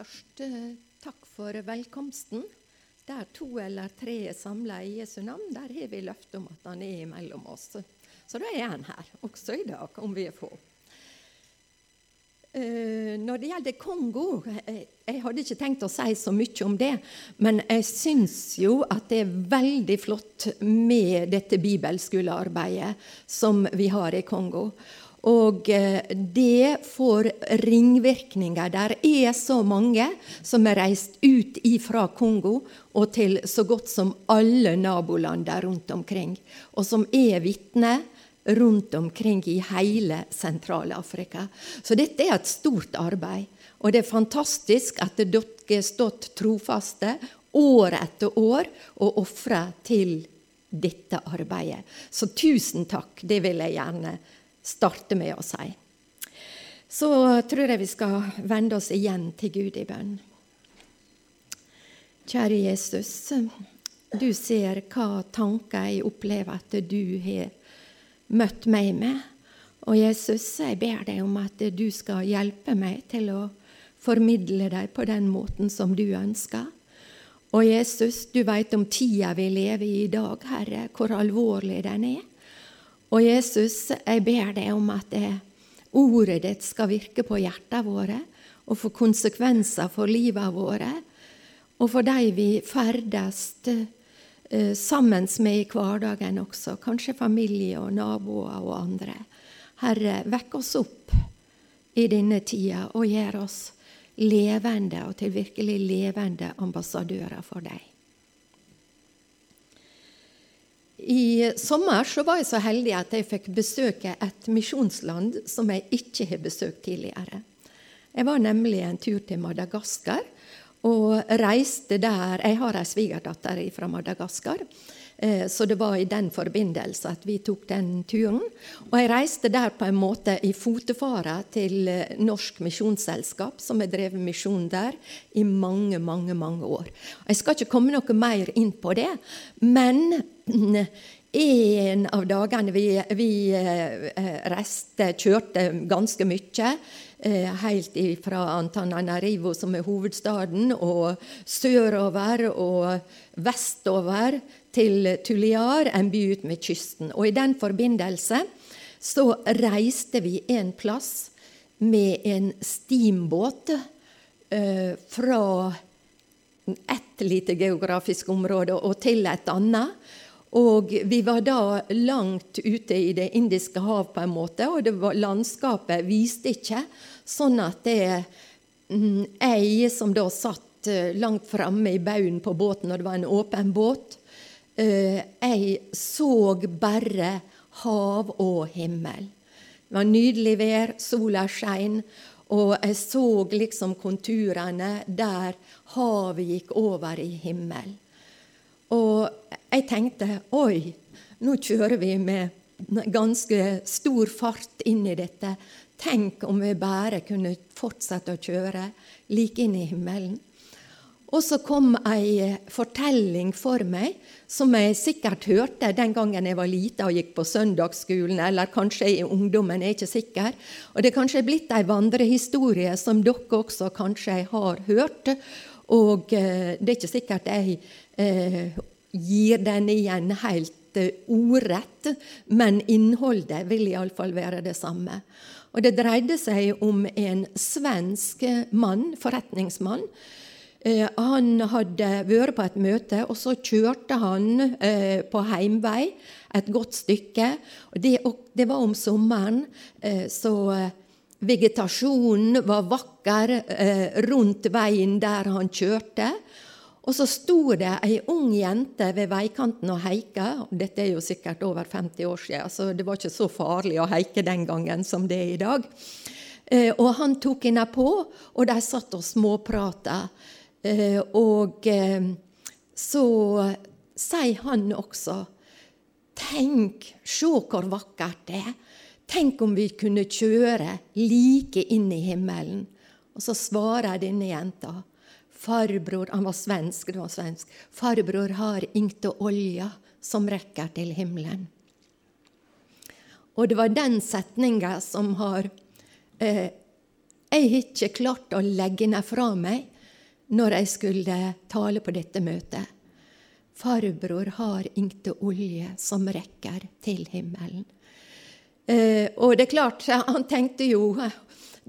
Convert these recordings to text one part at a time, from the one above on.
først takk for velkomsten. Der to eller tre er samla i Jesu navn, der har vi løfte om at han er mellom oss. Så da er han her, også i dag, om vi er få. Uh, når det gjelder Kongo jeg, eh, jeg hadde ikke tenkt å si så mye om det, men jeg syns jo at det er veldig flott med dette bibelskolearbeidet som vi har i Kongo. Og eh, det får ringvirkninger. Der er så mange som er reist ut fra Kongo og til så godt som alle nabolander rundt omkring, og som er vitner rundt omkring i hele Sentral-Afrika. Så dette er et stort arbeid. Og det er fantastisk at dere har stått trofaste år etter år og ofra til dette arbeidet. Så tusen takk. Det vil jeg gjerne si starte med å si. Så tror jeg vi skal vende oss igjen til Gud i bønn. Kjære Jesus, du ser hva tanker jeg opplever at du har møtt meg med. Og Jesus, jeg ber deg om at du skal hjelpe meg til å formidle deg på den måten som du ønsker. Og Jesus, du veit om tida vi lever i i dag, Herre, hvor alvorlig den er. Og Jesus, jeg ber deg om at det, ordet ditt skal virke på hjertene våre og få konsekvenser for livet våre, og for de vi ferdes eh, sammen med i hverdagen også, kanskje familie og naboer og andre. Herre, vekk oss opp i denne tida og gjør oss levende og til virkelig levende ambassadører for deg. I sommer så var jeg så heldig at jeg fikk besøke et misjonsland som jeg ikke har besøkt tidligere. Jeg var nemlig en tur til Madagaskar og reiste der Jeg har ei svigerdatter fra Madagaskar. Eh, så det var i den forbindelse at vi tok den turen. Og jeg reiste der på en måte i fotefare til eh, Norsk Misjonsselskap, som har drevet misjon der i mange, mange, mange år. Jeg skal ikke komme noe mer inn på det, men en av dagene vi, vi eh, reiste, kjørte ganske mye, helt fra Antananarivo, som er hovedstaden, og sørover og vestover til Tuliar, en by ut med kysten. Og I den forbindelse så reiste vi en plass med en steambåt eh, fra ett lite geografisk område og til et annet. Og vi var da langt ute i Det indiske hav, på en måte, og var, landskapet viste ikke. Sånn at det jeg som da satt eh, langt framme i baugen på båten, og det var en åpen båt, Eh, jeg så bare hav og himmel. Det var nydelig vær, sola skein, og jeg så liksom konturene der havet gikk over i himmel. Og jeg tenkte oi, nå kjører vi med ganske stor fart inn i dette. Tenk om vi bare kunne fortsette å kjøre like inn i himmelen. Og så kom ei fortelling for meg som jeg sikkert hørte den gangen jeg var lita og gikk på søndagsskolen, eller kanskje i ungdommen, jeg er ikke sikker. Og det er kanskje blitt ei vandrehistorie som dere også kanskje har hørt. Og eh, det er ikke sikkert jeg eh, gir den igjen helt eh, ordrett, men innholdet vil iallfall være det samme. Og det dreide seg om en svensk mann, forretningsmann, Eh, han hadde vært på et møte, og så kjørte han eh, på heimvei et godt stykke. Det, det, var om sommeren, eh, så vegetasjonen var vakker rundt veien der han kjørte. Og så sto det ei ung jente ved veikanten og heika. Dette er jo sikkert over 50 år siden, så det var ikke så farlig å heike den gangen som det er i dag. Og han tok henne på, og de satt og småprata. Eh, og eh, så sier han også Tenk, se hvor vakkert det er. Tenk om vi kunne kjøre like inn i himmelen. Og så svarer denne jenta. Farbror Han var svensk, det var svensk. Farbror har inte olja som rekker til himmelen. Og det var den setninga som har eh, Jeg har ikke klart å legge den fra meg når jeg skulle tale på dette møtet. Farbror har inte olje som rekker til himmelen. Eh, og det er klart, han tenkte jo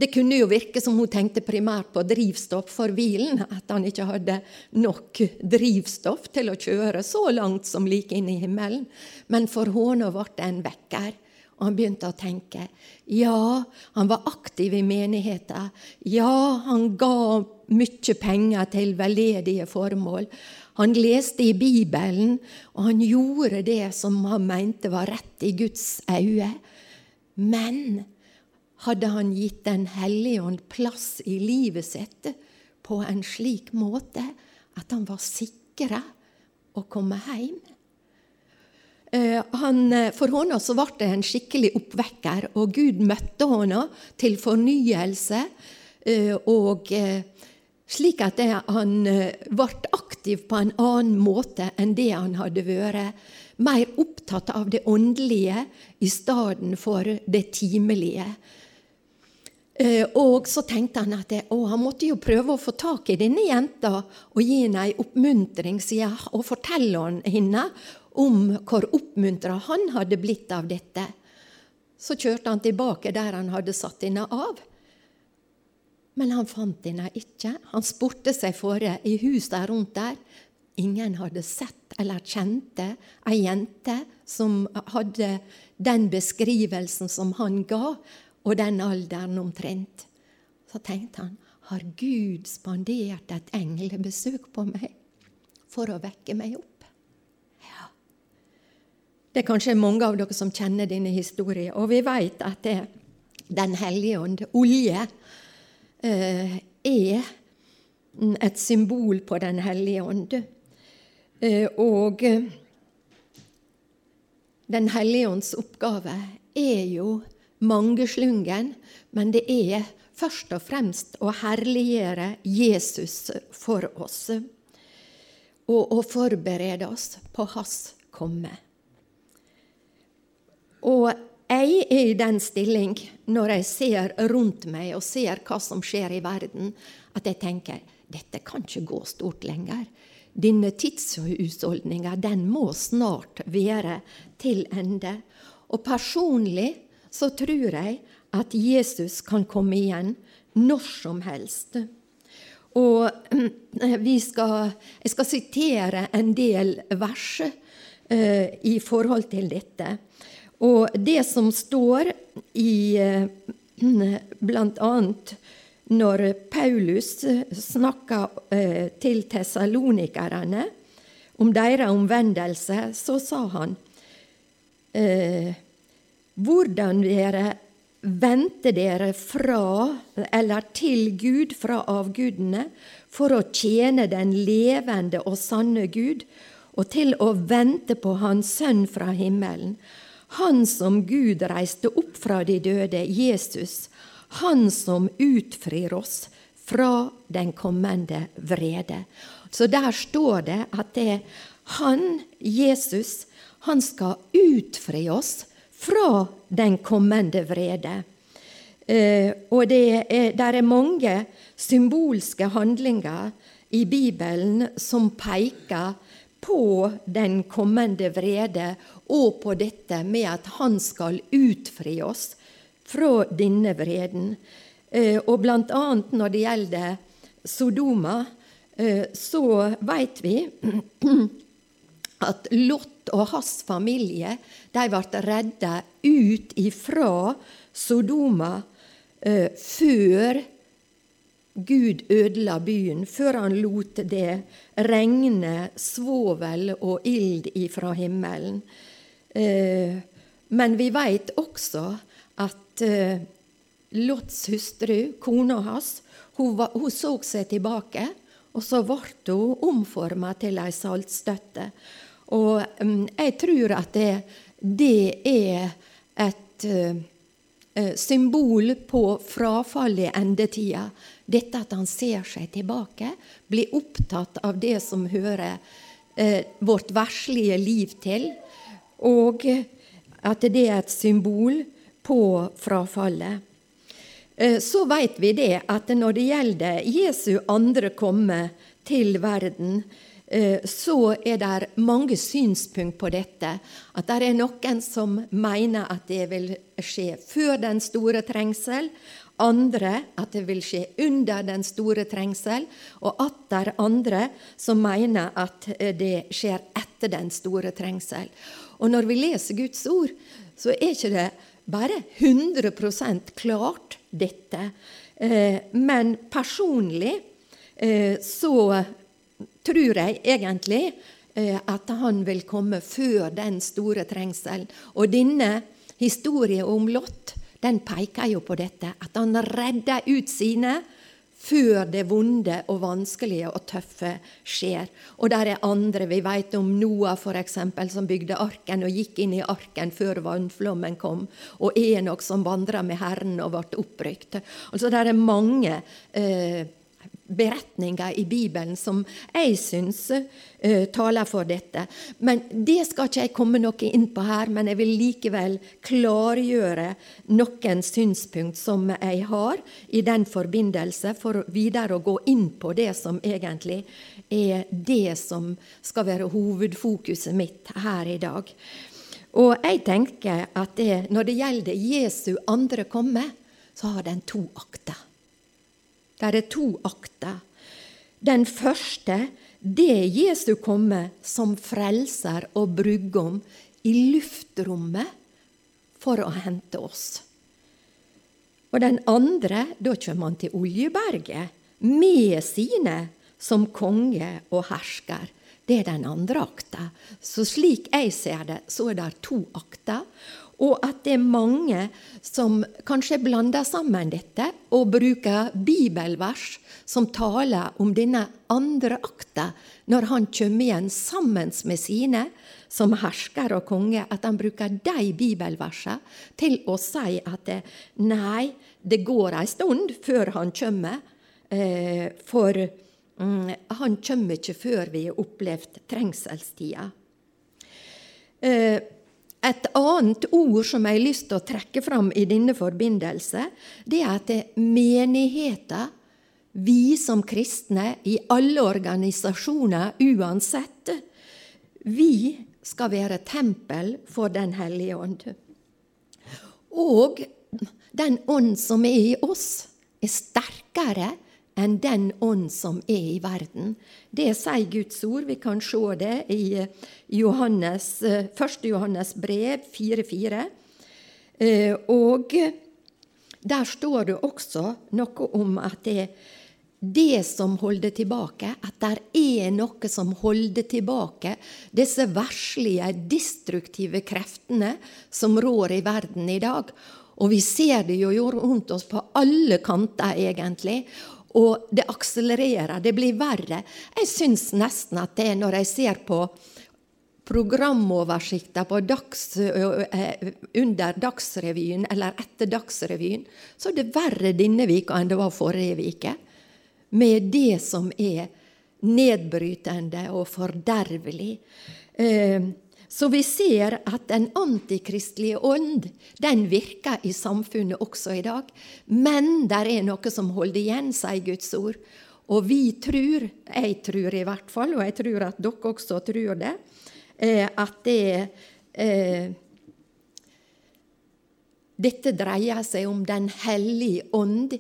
Det kunne jo virke som hun tenkte primært på drivstoff for bilen. At han ikke hadde nok drivstoff til å kjøre så langt som like inn i himmelen. Men for henne ble det en vekker. Og han begynte å tenke. Ja, han var aktiv i menigheten. Ja, han ga mye penger til veldedige formål. Han leste i Bibelen, og han gjorde det som han mente var rett i Guds øyne. Men hadde han gitt Den hellige ånd plass i livet sitt på en slik måte at han var sikra å komme hjem? Eh, han, eh, for henne så ble det en skikkelig oppvekker, og Gud møtte henne til fornyelse. Eh, og slik at han ble aktiv på en annen måte enn det han hadde vært. Mer opptatt av det åndelige i stedet for det timelige. Og så tenkte han at å, han måtte jo prøve å få tak i denne jenta og gi henne ei oppmuntring og fortelle henne om hvor oppmuntra han hadde blitt av dette. Så kjørte han tilbake der han hadde satt henne av. Men han fant henne ikke. Han spurte seg for i huset rundt der. Ingen hadde sett eller kjente ei jente som hadde den beskrivelsen som han ga, og den alderen omtrent. Så tenkte han, har Gud spandert et englebesøk på meg for å vekke meg opp? Ja. Det er kanskje mange av dere som kjenner denne historien. Og vi vet at det, Den hellige ånd, olje, eh, er et symbol på Den hellige ånd. Eh, og Den hellige ånds oppgave er jo mangeslungen, men det er først og fremst å herliggjøre Jesus for oss. Og å forberede oss på hans komme. Og jeg er i den stilling når jeg ser rundt meg og ser hva som skjer i verden, at jeg tenker dette kan ikke gå stort lenger. Denne tidshusholdninga den må snart være til ende. Og personlig så tror jeg at Jesus kan komme igjen når som helst. Og skal, jeg skal sitere en del vers uh, i forhold til dette. Og det som står i blant bl.a. når Paulus snakker eh, til tessalonikerne om deres omvendelse, så sa han eh, hvordan dere vendte dere fra, eller til Gud fra avgudene, for å tjene den levende og sanne Gud, og til å vente på Hans Sønn fra himmelen, han som Gud reiste opp fra de døde, Jesus, han som utfrir oss fra den kommende vrede. Så der står det at det er han, Jesus, han skal utfri oss fra den kommende vrede. Eh, og det er, der er mange symbolske handlinger i Bibelen som peker på den kommende vrede og på dette med at han skal utfri oss fra denne vreden. Eh, og annet når det gjelder Sodoma, eh, så veit vi at Lot og hans familie de ble redda ut ifra Sodoma eh, før Gud ødela byen før han lot det regne svovel og ild ifra himmelen. Men vi veit også at eh, Lots hustru, kona hans, hun, hun, så seg tilbake, og så ble hun omforma til ei saltstøtte. Og um, jeg tror at det, det er et uh, symbol på frafallet i endetida. Dette at han ser seg tilbake, blir opptatt av det som hører uh, vårt verslige liv til, og at det er et symbol på frafallet. eh, så vet vi det at når det gjelder Jesu andre komme til verden, eh, så er det mange synspunkt på dette. At det er noen som mener at det vil skje før den store trengsel. Andre at det vil skje under den store trengsel. Og atter andre som mener at eh, det skjer etter den store trengsel. Og når vi leser Guds ord, så er ikke det bare 100% klart, dette. Eh, men personlig så tror jeg egentlig eh, at han vil komme før den store trengselen. Og denne historien om Lott den peker jo på dette, at han redder ut sine før det vonde og vanskelige og tøffe skjer. Og der er andre. Vi vet om Noah for eksempel, som bygde arken og gikk inn i arken før vannflommen kom. Og Enok som vandra med Herren og ble opprykt. Altså, der er mange eh, beretninger i Bibelen som jeg syns uh, taler for dette. Men Det skal ikke jeg komme noe inn på her, men jeg vil likevel klargjøre noen synspunkt som jeg har i den forbindelse, for videre å gå inn på det som egentlig er det som skal være hovedfokuset mitt her i dag. Og jeg tenker at det, når det gjelder Jesu andre komme, så har den to akter. Der er to akter. Den første, det er Jesu komme som frelser og brudgom i luftrommet for å hente oss. Og den andre, da kommer han til Oljeberget med sine som konge og hersker. Det er den andre akta. Så slik jeg ser det, så er det to akter og at det er mange som kanskje blander sammen dette og bruker bibelvers som taler om denne andre akta, når han kommer igjen sammen med sine som hersker og konge, at han bruker de bibelversene til å si at det, nei, det går ei stund før han kommer, eh, for mm, han kommer ikke før vi har opplevd trengselstida. Eh, et annet ord som jeg har lyst til å trekke fram i denne forbindelse, det er at menigheten, vi som kristne i alle organisasjoner uansett, vi skal være tempel for Den hellige ånd. Og den ånd som er i oss, er sterkere enn den ånd som er i verden. Det sier Guds ord. Vi kan se det i Johannes, 1. Eh, Johannes brev 4.4. Eh, og der står det også noe om at det, er det som holder tilbake, at det er noe som holder tilbake disse verslige, destruktive kreftene som rår i verden i dag. Og vi ser det jo rundt oss på alle kanter, egentlig. Og det akselererer, det blir verre. Jeg syns nesten at det, når jeg ser på programoversikter dags, under Dagsrevyen eller etter Dagsrevyen, så er det verre denne vika enn det var forrige vike. Med det som er nedbrytende og fordervelig. Eh, så vi ser at den antikristelige ånd den virker i samfunnet også i dag. Men der er noe som holder igjen, sier Guds ord. Og vi tror, jeg tror i hvert fall, og jeg tror at dere også tror det, eh, at det eh, Dette dreier seg om Den hellige ånd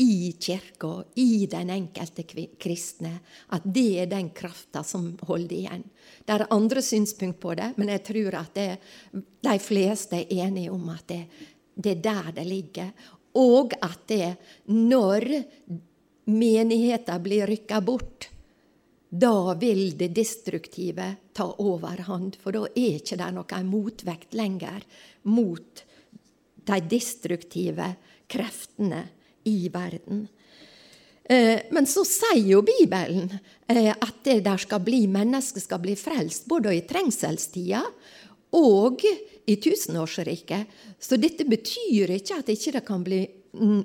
i kirka, i den enkelte kristne. At det er den krafta som holder igjen. Det er andre synspunkt på det, men jeg tror at det, de fleste er enige om at det, det er der det ligger. Og at det, når menigheten blir rykka bort, da vil det destruktive ta overhånd. For da er ikke det noen motvekt lenger mot de destruktive kreftene i verden. Eh, men så sier jo Bibelen eh, at det der skal bli, mennesket skal bli frelst, både i trengselstida og i tusenårsriket. Så dette betyr ikke at ikke kan bli,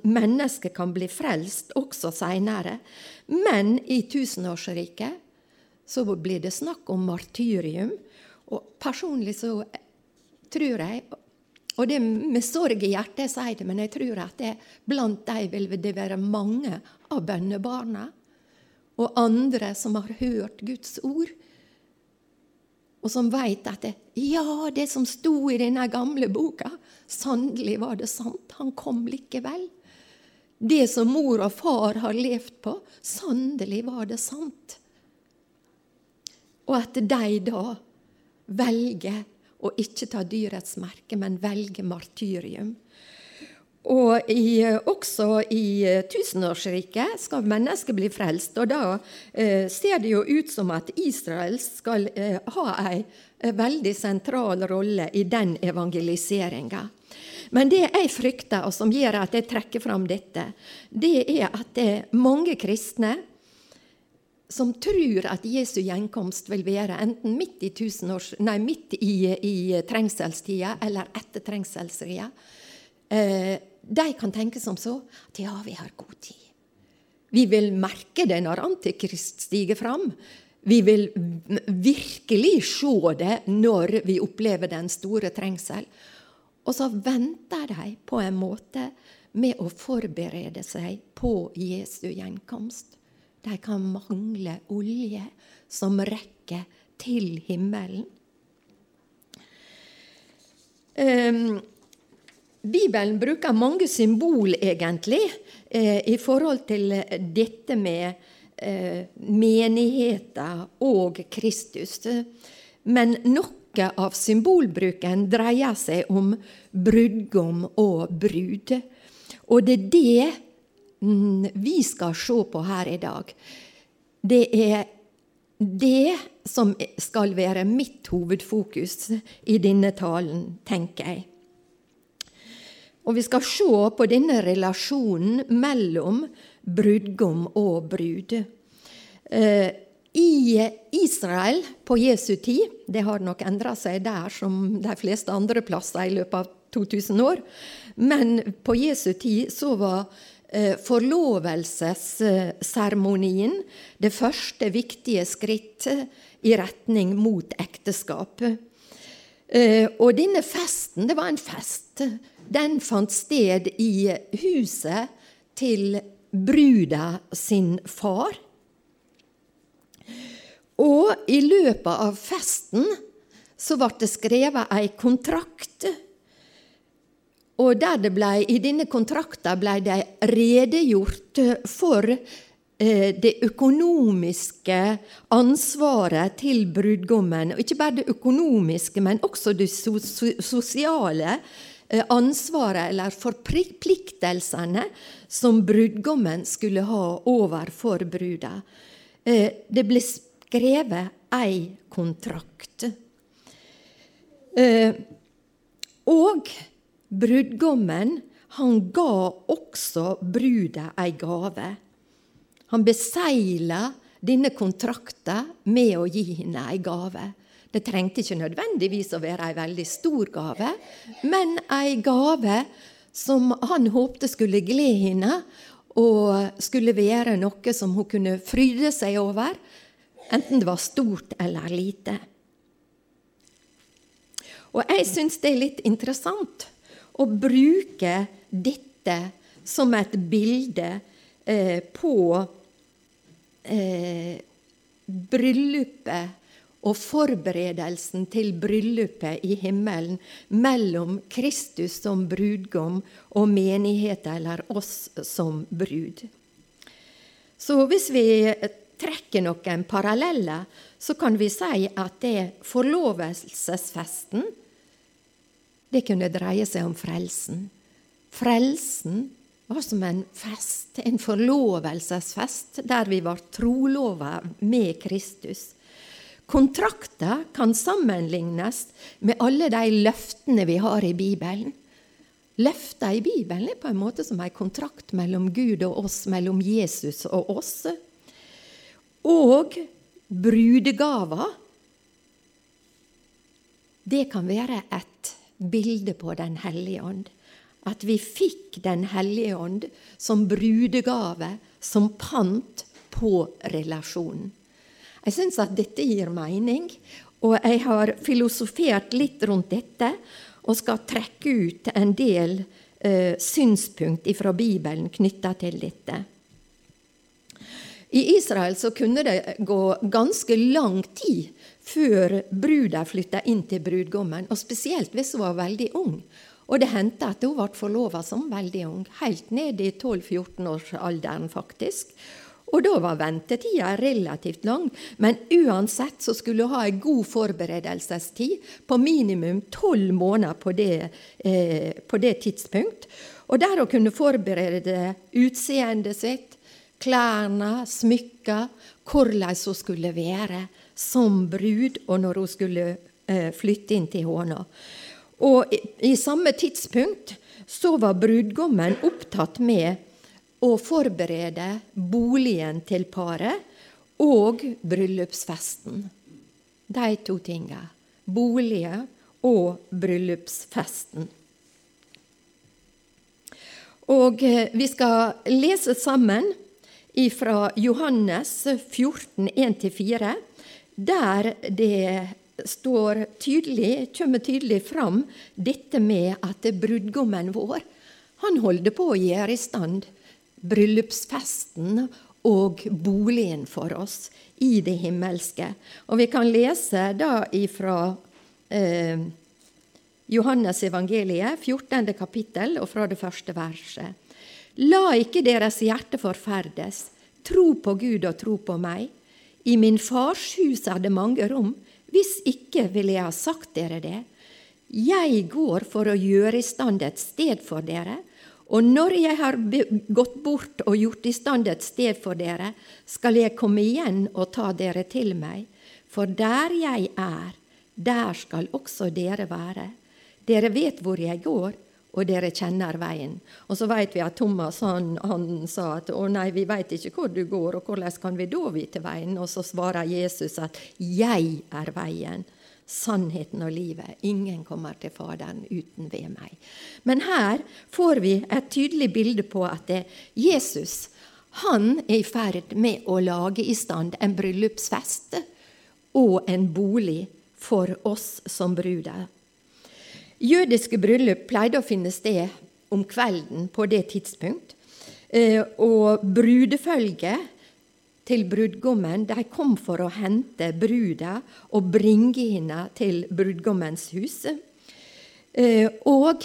mennesket kan bli frelst også seinere. Men i tusenårsriket så blir det snakk om martyrium. Og personlig så tror jeg Og det med sorg i hjertet jeg sier det, men jeg tror at det, blant dem vil det være mange av bønnebarna og andre som har hørt Guds ord, og som veit at det, ja, det som sto i denne gamle boka, sannelig var det sant. Han kom likevel. Det som mor og far har levd på, sannelig var det sant. Og at de da velger å ikke ta dyrets merke, men velge martyrium. Og i, også i tusenårsriket skal mennesket bli frelst. Og da eh, ser det jo ut som at Israel skal eh, ha ei eh, veldig sentral rolle i den evangeliseringa. Men det jeg frykter, og som gjør at jeg trekker fram dette, det er at det er mange kristne som tror at Jesu gjenkomst vil være enten midt i, nei, midt i, i trengselstida eller etter trengselstida, eh, de kan tenke som så at ja, vi har god tid. Vi vil merke det når Antikrist stiger fram. Vi vil virkelig se det når vi opplever den store trengsel. Og så venter de på en måte med å forberede seg på Jesu gjenkomst. De kan mangle olje som rekker til himmelen. Um, Bibelen bruker mange symbol, egentlig, eh, i forhold til dette med eh, menigheter og Kristus. Men noe av symbolbruken dreier seg om brudgom og brud. Og det er det vi skal se på her i dag, det er det som skal være mitt hovedfokus i denne talen, tenker jeg. Og vi skal se på denne relasjonen mellom brudgom og brud. Eh, I Israel på Jesu tid, det har nok endra seg der som de fleste andre plasser i løpet av 2000 år, men på Jesu tid så var forlovelsesseremonien det første viktige skrittet i retning mot ekteskapet. Eh, og denne festen, det var en fest. Den fant sted i huset til bruda sin far. Og i løpet av festen så ble det skrevet ei kontrakt og ble, I denne kontrakten ble det redegjort for eh, det økonomiske ansvaret til brudgommen. Og ikke bare det økonomiske, men også det sosiale eh, ansvaret, eller forpliktelsene, som brudgommen skulle ha overfor bruda. Eh, det ble skrevet ei kontrakt. Og Brudgommen han ga også bruda ei gave. Han besegla denne kontrakta med å gi henne ei gave. Det trengte ikke nødvendigvis å være ei veldig stor gave, men ei gave som han håpte skulle glede henne, og skulle være noe som hun kunne fryde seg over, enten det var stort eller lite. Og jeg syns det er litt interessant å bruke dette som et bilde eh, på eh, bryllupet og forberedelsen til bryllupet i himmelen mellom Kristus som brudgom og menigheten, eller oss som brud. Så hvis vi trekker noen paralleller, så kan vi si at det forlovelsesfesten det kunne dreie seg om frelsen. Frelsen var som en fest, en forlovelsesfest, der vi var trolova med Kristus. Kontrakter kan sammenlignes med alle de løftene vi har i Bibelen. Løfter i Bibelen er på en måte som en kontrakt mellom Gud og oss, mellom Jesus og oss. Og brudegaver, det kan være et bilde på Den hellige ånd. At vi fikk Den hellige ånd som brudegave, som pant på relasjonen. Jeg syns at dette gir mening, og jeg har filosofert litt rundt dette. og skal trekke ut en del eh, synspunkt fra Bibelen knytta til dette. I Israel så kunne det gå ganske lang tid før bruda flytta inn til brudgommen, og spesielt hvis hun var veldig ung. Og det hendte at hun ble forlova som veldig ung, helt ned i 12-14-årsalderen faktisk. Og da var ventetida relativt lang, men uansett så skulle hun ha en god forberedelsestid på minimum tolv måneder på det, eh, på det tidspunkt. Og der hun kunne forberede utseendet sitt, klærne, smykker, hvordan hun skulle være som brud, og når hun skulle eh, flytte inn til Håna. Og i, samme tidspunkt så var brudgommen opptatt med å forberede boligen til paret og bryllupsfesten. De to tinga. Bolige og bryllupsfesten. Og eh, vi skal lese sammen fra Johannes 14, 1-4, der det står tydelig, kommer tydelig fram dette med at brudgommen vår han holder på å gjøre i stand bryllupsfesten og boligen for oss i det himmelske. Og vi kan lese da ifra eh, Johannes evangeliet, 14. kapittel, og fra det første verset. La ikke deres hjerte forferdes. Tro på Gud og tro på meg. I min fars hus er det mange rom. Hvis ikke ville jeg ha sagt dere det. Jeg går for å gjøre i stand et sted for dere. Og når jeg har gått bort og gjort i stand et sted for dere, skal jeg komme igjen og ta dere til meg. For der jeg er, der skal også dere være. Dere vet hvor jeg går, og dere kjenner veien. Og så vet vi at Thomas han, han sa at å nei, vi vet ikke hvor du går, og hvordan kan vi da vite veien? Og så svarer Jesus at jeg er veien sannheten og livet. Ingen kommer til Faderen uten ved meg. Men her får vi et tydelig bilde på at Jesus han er i ferd med å lage i stand en bryllupsfest og en bolig for oss som bruder. Jødiske bryllup pleide å finne sted om kvelden på det tidspunkt. Eh, og brudefølget til brudgommen. De kom for å hente bruda og bringe henne til brudgommens hus. Eh, og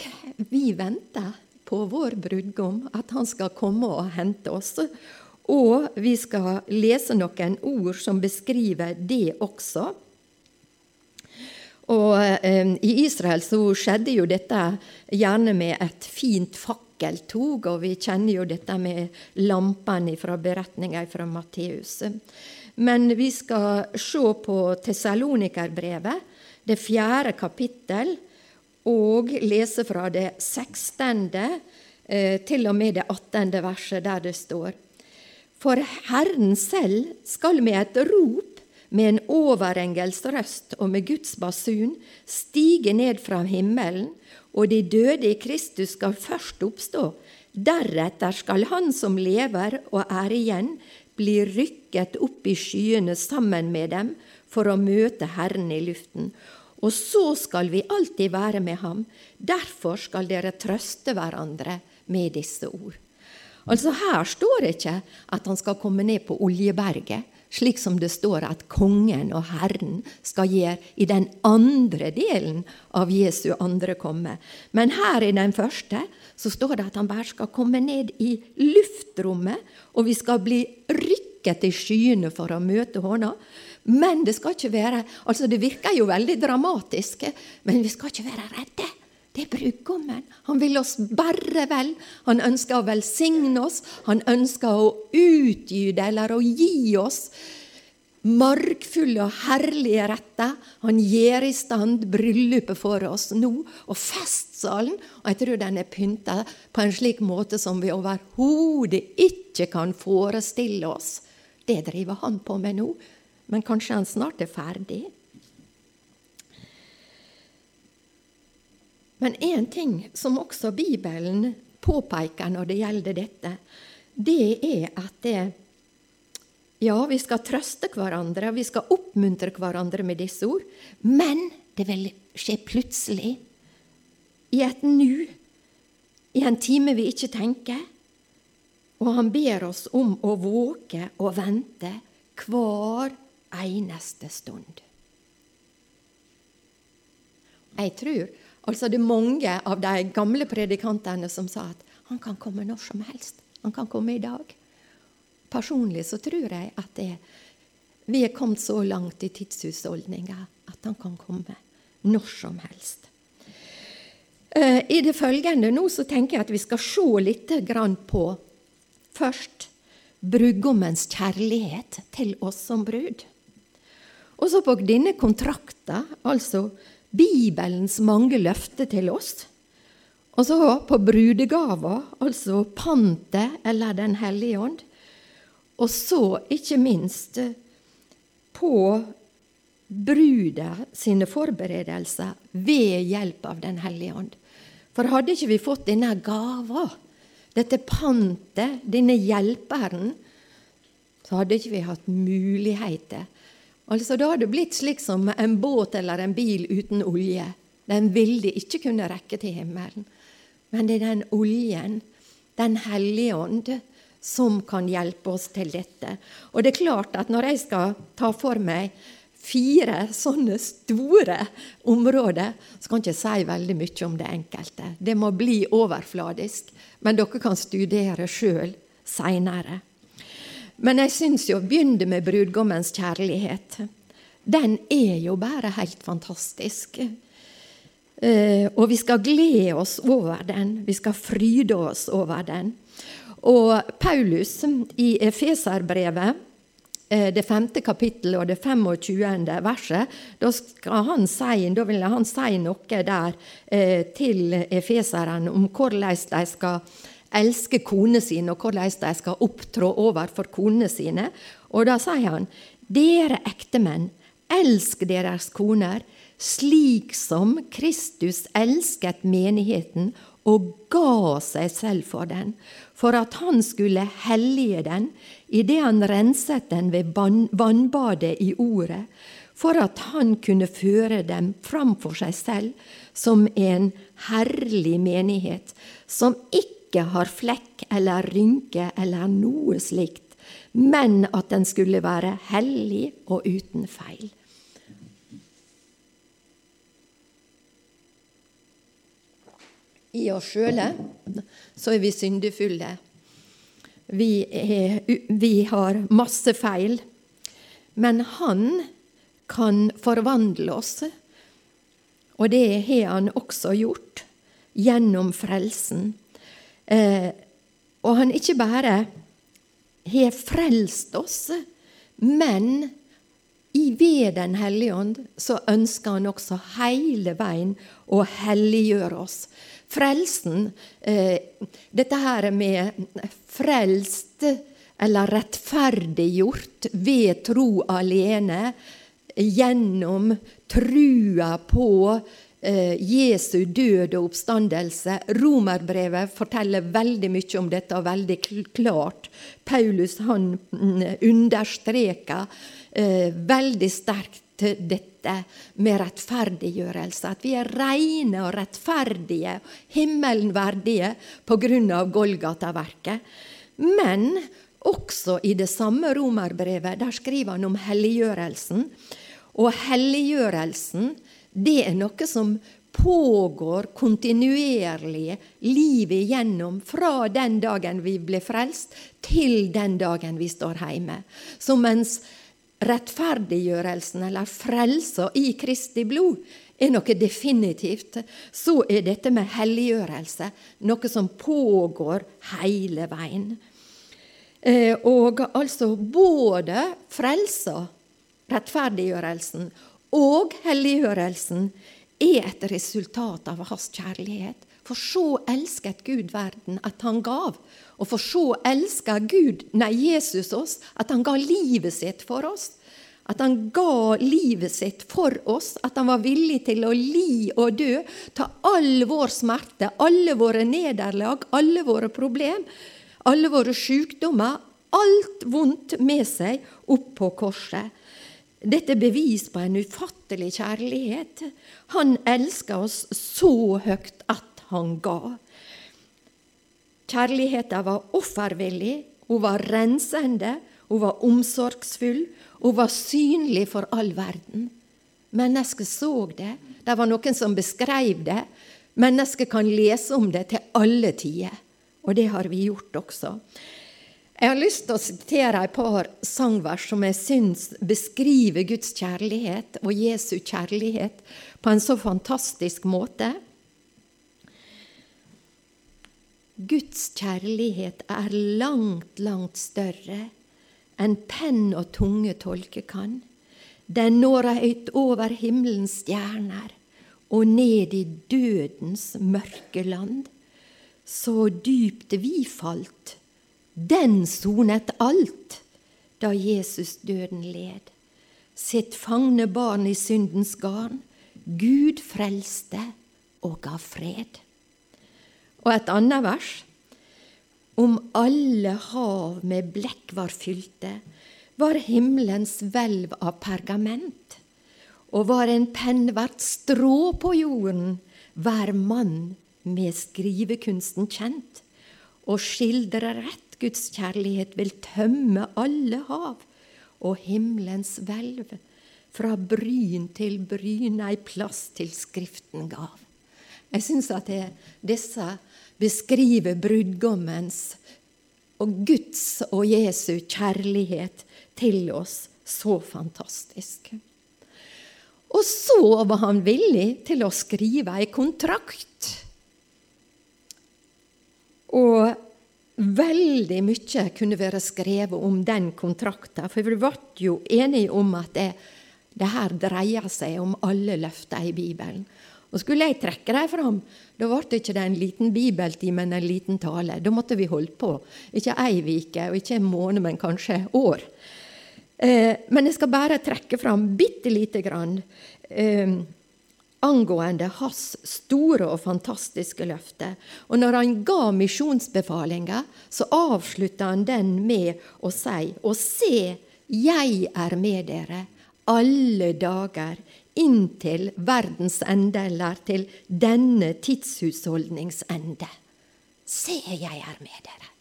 vi venter på vår brudgom, at han skal komme og hente oss. Og vi skal lese noen ord som beskriver det også. Og eh, I Israel så skjedde jo dette gjerne med et fint fakkeltog, og vi kjenner jo dette med lampene fra beretninga fra Matteus. Men vi skal se på Tessalonikerbrevet, det fjerde kapittel, og lese fra det 16. Eh, til og med det 18. verset, der det står For Herren selv skal med et rop, med en overengels røst og med Guds basun stige ned fra himmelen, og de døde i Kristus skal først oppstå. Deretter skal Han som lever og er igjen, bli rykket opp i skyene sammen med dem for å møte Herren i luften. Og så skal vi alltid være med ham. Derfor skal dere trøste hverandre med disse ord. Altså Her står det ikke at han skal komme ned på Oljeberget slik som det står at kongen og Herren skal gjøre i den andre delen av Jesu andre komme. Men her i den første så står det at han bare skal komme ned i luftrommet, og vi skal bli rykket i skyene for å møte hånda. Men det skal ikke være altså Det virker jo veldig dramatisk, men vi skal ikke være redde. Det er brudgommen. Han vil oss bare vel. Han ønsker å velsigne oss. Han ønsker å utgyte eller å gi oss margfulle og herlige retter. Han gjør i stand bryllupet for oss nå, og festsalen. Og jeg tror den er pynta på en slik måte som vi overhodet ikke kan forestille oss. Det driver han på med nå, men kanskje han snart er ferdig. Men én ting som også Bibelen påpeker når det gjelder dette, det er at det, ja, vi skal trøste hverandre, vi skal oppmuntre hverandre med disse ord, men det vil skje plutselig. i et nu, i en time vi ikke tenker. Og han ber oss om å våke og vente hver eneste stund. Jeg tror altså det er mange av de gamle predikantene som sa at han kan komme når som helst. Han kan komme i dag. Personlig så tror jeg at det, vi er kommet så langt i tidshusholdninga at han kan komme når som helst. Eh, I det følgende nå så tenker jeg at vi skal se litt på først brudgommens kjærlighet til oss som brud. Og så på denne kontrakta, altså Bibelens mange løfter til oss. Og så på brudegava, altså pantet eller Den hellige ånd. Og så, ikke minst, på brudet sine forberedelser ved hjelp av Den hellige ånd. For hadde ikke vi fått denne gava, dette pantet, denne hjelperen, så hadde ikke vi hatt muligheter Altså, Da hadde det blitt slik som en båt eller en bil uten olje. Den ville ikke kunne rekke til himmelen. Men det er den oljen, Den hellige ånd, som kan hjelpe oss til dette. Og det er klart at når jeg skal ta for meg fire sånne store områder, så kan jeg ikke si veldig mye om det enkelte. Det må bli overfladisk. Men dere kan studere sjøl seinere. Men jeg syns jo begynne med brudgommens kjærlighet. Den er jo bare helt fantastisk. Eh, og vi skal glede oss over den. Vi skal fryde oss over den. Og Paulus i Efeserbrevet, eh, det femte kapittelet og det 25. verset, da, si, da vil han si noe der eh, til efeserne om hvordan de skal elsker konene sine, og hvordan de skal opptrå overfor konene sine. Og da sier han, dere ektemenn, elsk deres koner slik som Kristus elsket menigheten og ga seg selv for den, for at han skulle hellige den idet han renset den ved vannbadet i ordet, for at han kunne føre dem framfor seg selv som en herlig menighet, som ikke ikke har flekk eller rynke eller noe slikt, men at den skulle være hellig og uten feil. I oss sjøle så er vi syndefulle. Vi, er, vi har masse feil. Men Han kan forvandle oss, og det har Han også gjort gjennom frelsen. Eh, og han ikke bare har frelst oss, men i ved Den hellige ånd så ønsker han også hele veien å helliggjøre oss. Frelsen, eh, dette her med frelst eller rettferdiggjort ved tro alene, gjennom trua på Jesu død og oppstandelse. Romerbrevet forteller veldig mye om dette, og veldig klart. Paulus han mm, understreker eh, veldig sterkt dette med rettferdiggjørelse. At vi er rene og rettferdige, himmelen verdige, pga. Golgata-verket. Men også i det samme romerbrevet, der skriver han om helliggjørelsen. Og helliggjørelsen det er noe som pågår kontinuerlig livet igjennom fra den dagen vi ble frelst, til den dagen vi står hjemme. Så mens rettferdiggjørelsen eller frelsa i Kristi blod er noe definitivt, så er dette med helliggjørelse noe som pågår hele veien. Eh, og altså både frelsa, rettferdiggjørelsen, og helliggjørelsen er et resultat av hans kjærlighet. For så elsket Gud verden at han gav. Og for så elska Gud, nei, Jesus oss, at han ga livet sitt for oss. At han ga livet sitt for oss, at han var villig til å li og dø. Ta all vår smerte, alle våre nederlag, alle våre problem, alle våre sykdommer, alt vondt med seg opp på korset. Dette er bevis på en ufattelig kjærlighet. Han elska oss så høyt at han ga. Kjærligheten var offervillig, hun var rensende, hun var omsorgsfull, hun var synlig for all verden. Mennesket så det, det var noen som beskrev det. Mennesket kan lese om det til alle tider, og det har vi gjort også. Jeg har lyst til å sitere et par sangvers som jeg syns beskriver Guds kjærlighet og Jesu kjærlighet på en så fantastisk måte. Guds kjærlighet er langt, langt større enn penn og tunge tolke kan. Den når høyt over himmelens stjerner og ned i dødens mørke land. Så dypt vi falt den sonet alt da Jesus døden led. Sitt fangne barn i syndens garn. Gud frelste og ga fred. Og et annet vers. Om alle hav med blekk var fylte, var himmelens hvelv av pergament. Og var en penn hvert strå på jorden, hver mann med skrivekunsten kjent, og skildre rett Guds kjærlighet vil tømme alle hav og himmelens hvelv. Fra bryn til bryn ei plass til Skriften gav. Jeg syns at det, disse beskriver brudgommens og Guds og Jesu kjærlighet til oss så fantastisk. Og så var han villig til å skrive ei kontrakt. Og Veldig mye kunne være skrevet om den kontrakten, for vi ble jo enige om at det, det her dreier seg om alle løfter i Bibelen. Og Skulle jeg trekke dem fram, da ble det ikke en liten bibeltime, men en liten tale. Da måtte vi holde på. Ikke ei uke, og ikke en måned, men kanskje år. Eh, men jeg skal bare trekke fram bitte lite grann. Eh, angående hans store og fantastiske løfte. Og når han ga misjonsbefalinga, så avslutta han den med å si Og se, jeg er med dere alle dager inntil verdens ende, eller til denne tidshusholdningsende. Se, jeg er med dere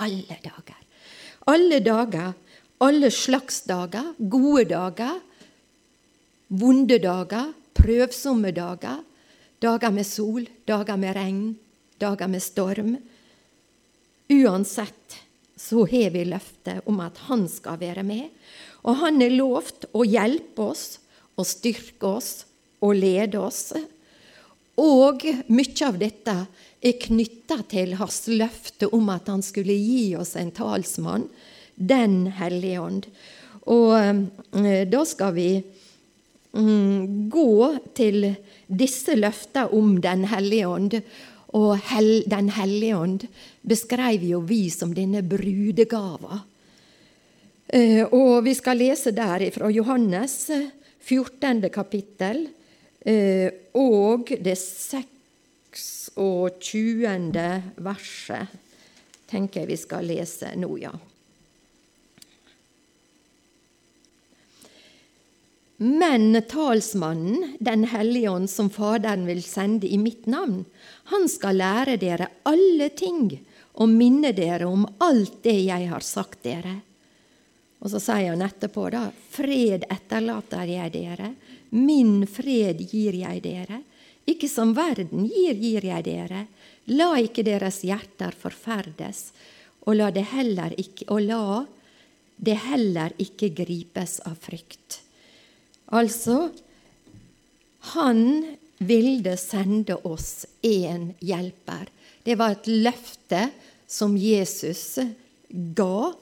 alle dager. Alle dager, alle slags dager, gode dager, vonde dager, prøvsomme dager. Dager med sol, dager med regn, dager med storm. Uansett så har vi løftet om at han skal være med. Og han er lovt å hjelpe oss og styrke oss og lede oss. Og mye av dette er knytta til hans løfte om at han skulle gi oss en talsmann, Den hellige ånd. Og eh, da skal vi gå til disse løftene om Den hellige ånd. Og hel, Den hellige ånd beskrev jo vi som denne brudegava. Eh, og vi skal lese der fra Johannes 14. kapittel eh, og det 26. verset, tenker jeg vi skal lese nå, ja. Men talsmannen, Den hellige ånd, som Faderen vil sende i mitt navn, han skal lære dere alle ting og minne dere om alt det jeg har sagt dere. Og så sier han etterpå, da, fred etterlater jeg dere, min fred gir jeg dere. Ikke som verden gir, gir jeg dere. La ikke deres hjerter forferdes, og la det heller ikke, og la det heller ikke gripes av frykt. Altså, han ville sende oss en hjelper. Det var et løfte som Jesus ga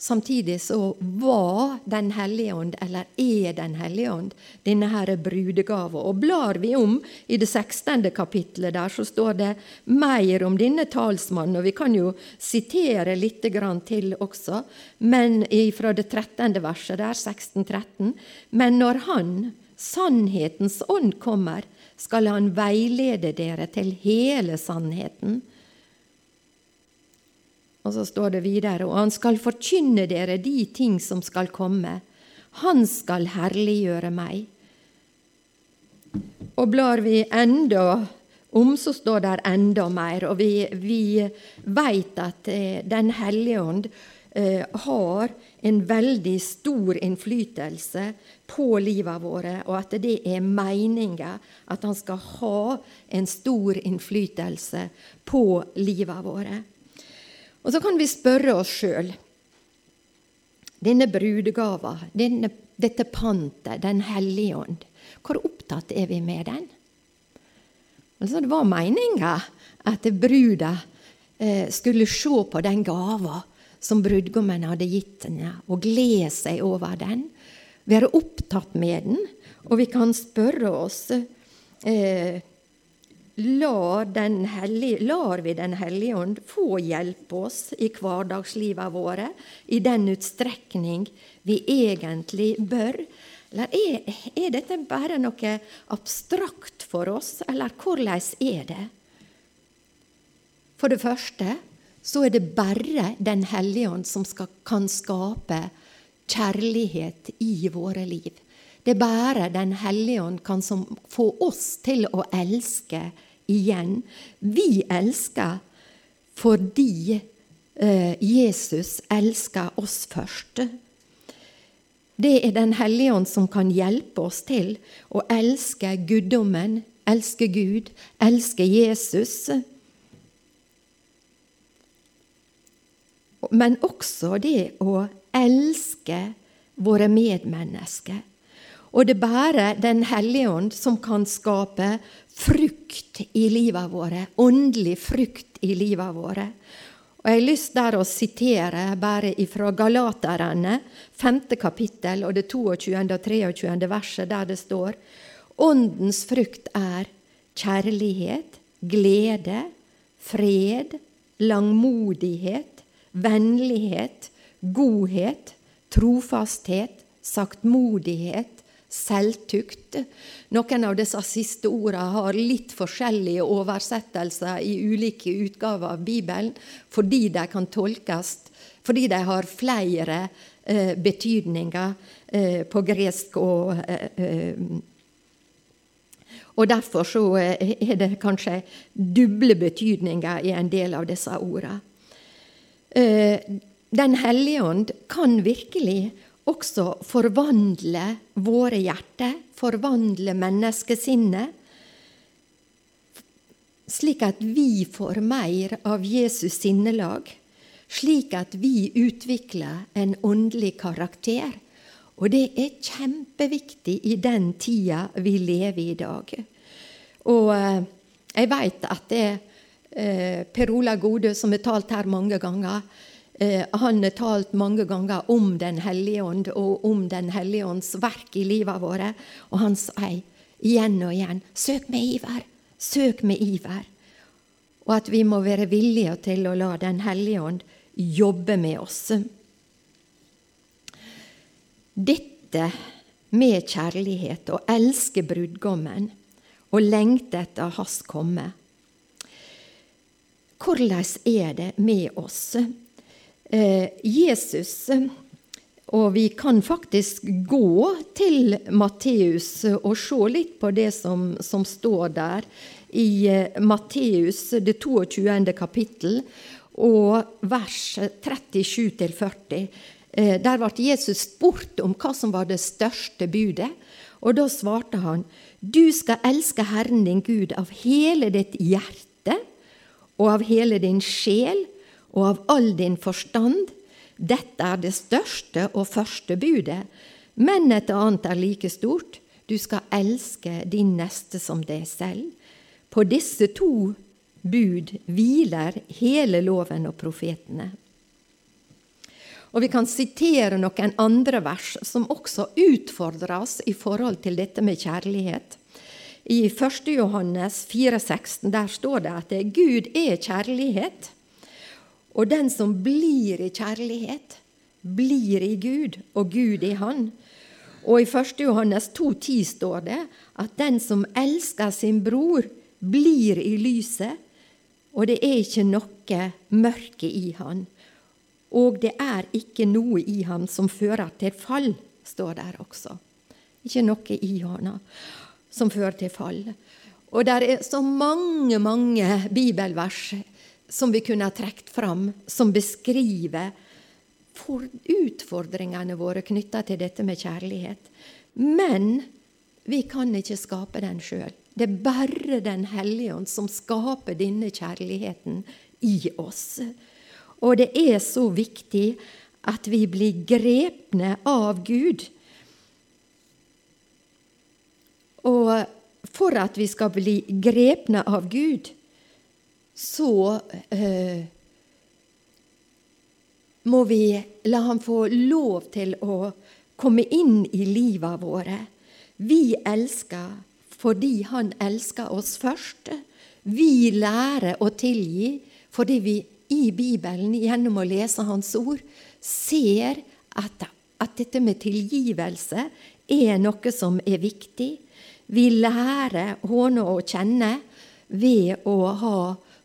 Samtidig så var Den hellige ånd, eller er Den hellige ånd, denne her brudegave. Og blar vi om i det 16. kapittelet der, så står det mer om denne talsmannen. Og vi kan jo sitere litt til også, men fra det 13. verset der, 16-13. Men når Han, sannhetens ånd, kommer, skal Han veilede dere til hele sannheten. Og så står det videre, og han skal forkynne dere de ting som skal komme. Han skal herliggjøre meg. Og blar vi enda om, så står det enda mer. Og vi, vi veit at eh, Den hellige ånd eh, har en veldig stor innflytelse på livet våre, og at det er meninga at han skal ha en stor innflytelse på livet våre. Og så kan vi spørre oss sjøl denne brudegava, denne, dette pantet, Den hellige ånd, hvor opptatt er vi med den? Altså, det var meninga at bruda eh, skulle se på den gava som brudgommen hadde gitt henne, og glede seg over den, være opptatt med den. Og vi kan spørre oss eh, lar, hellige, lar, vi Den hellige ånd få hjelpe oss i hverdagslivet våre i den utstrekning vi egentlig bør? Eller er, er dette bare noe abstrakt for oss, eller hvordan er det? For det første så er det bare Den hellige ånd som skal, kan skape kjærlighet i våre liv. Det er bare Den hellige ånd kan som, få oss til å elske igjen. Vi elsker fordi eh, Jesus elsker oss først. Det er Den hellige ånd som kan hjelpe oss til å elske guddommen, elske Gud, elske Jesus. men også det å elske våre medmennesker. Og det er bare Den hellige ånd som kan skape frukt i livet våre, åndelig frukt i livet våre. Og Jeg har lyst der å sitere bare fra Galaterne, femte kapittel, og det 22. og 23. verset, der det står Åndens frukt er kjærlighet, glede, fred, langmodighet, vennlighet, godhet, trofasthet, saktmodighet, selvtukt. Noen av disse siste ordene har litt forskjellige oversettelser i ulike utgaver av Bibelen, fordi de kan tolkes fordi de har flere eh, betydninger eh, på gresk og eh, eh og Derfor så eh, er det kanskje duble betydninger i en del av disse ordene. Eh, Den hellige ånd kan virkelig også forvandle våre hjerter, forvandle menneskesinnet, slik at vi får mer av Jesus sinnelag, slik at vi utvikler en åndelig karakter. Og det er kjempeviktig i den tida vi lever i i dag. Og eh, jeg veit at det er per Ola Godø, som har talt her mange ganger, eh, han har talt mange ganger om Den hellige ånd og om Den hellige ånds verk i livet våre. Og han sier igjen og igjen søk med iver, søk med iver. Og at vi må være villige til å la Den hellige ånd jobbe med oss. Dette med kjærlighet, å elske brudgommen og lengte etter hans komme hvordan er det med oss? Eh, Jesus og vi kan faktisk gå til Matteus og se litt på det som, som står der i eh, Matteus, det 22. kapittel, og vers 37-40. Eh, der ble Jesus spurt om hva som var det største budet, og da svarte han du skal elske Herren din Gud av hele ditt hjerte og av hele din sjel og av all din forstand. Dette er det største og første budet, men et annet er like stort. Du skal elske din neste som deg selv. På disse to bud hviler hele loven og profetene. Og Vi kan sitere noen andre vers som også utfordrer oss i forhold til dette med kjærlighet. I 1. Johannes 4,16 der står det at Gud er kjærlighet. Og den som blir i kjærlighet, blir i Gud, og Gud i Han. Og i 1. Johannes 2,10 står det at den som elsker sin bror, blir i lyset, og det er ikke noe mørke i han. Og det er ikke noe i ham som fører til fall, står der også. Ikke noe i han som fører til fall. Og det er så mange, mange bibelvers som vi kunne ha trukket fram, som beskriver utfordringene våre knytta til dette med kjærlighet. Men vi kan ikke skape den sjøl. Det er bare Den hellige ånd som skaper denne kjærligheten i oss. Og det er så viktig at vi blir grepne av Gud. Og for at vi skal bli grepne av Gud, så eh, må vi la ham få lov til å komme inn i livet våre. Vi elsker fordi han elsker oss først. Vi lærer å tilgi fordi vi i Bibelen, gjennom å lese Hans ord, ser at, at dette med tilgivelse er noe som er viktig. Vi lærer håne å kjenne ved å ha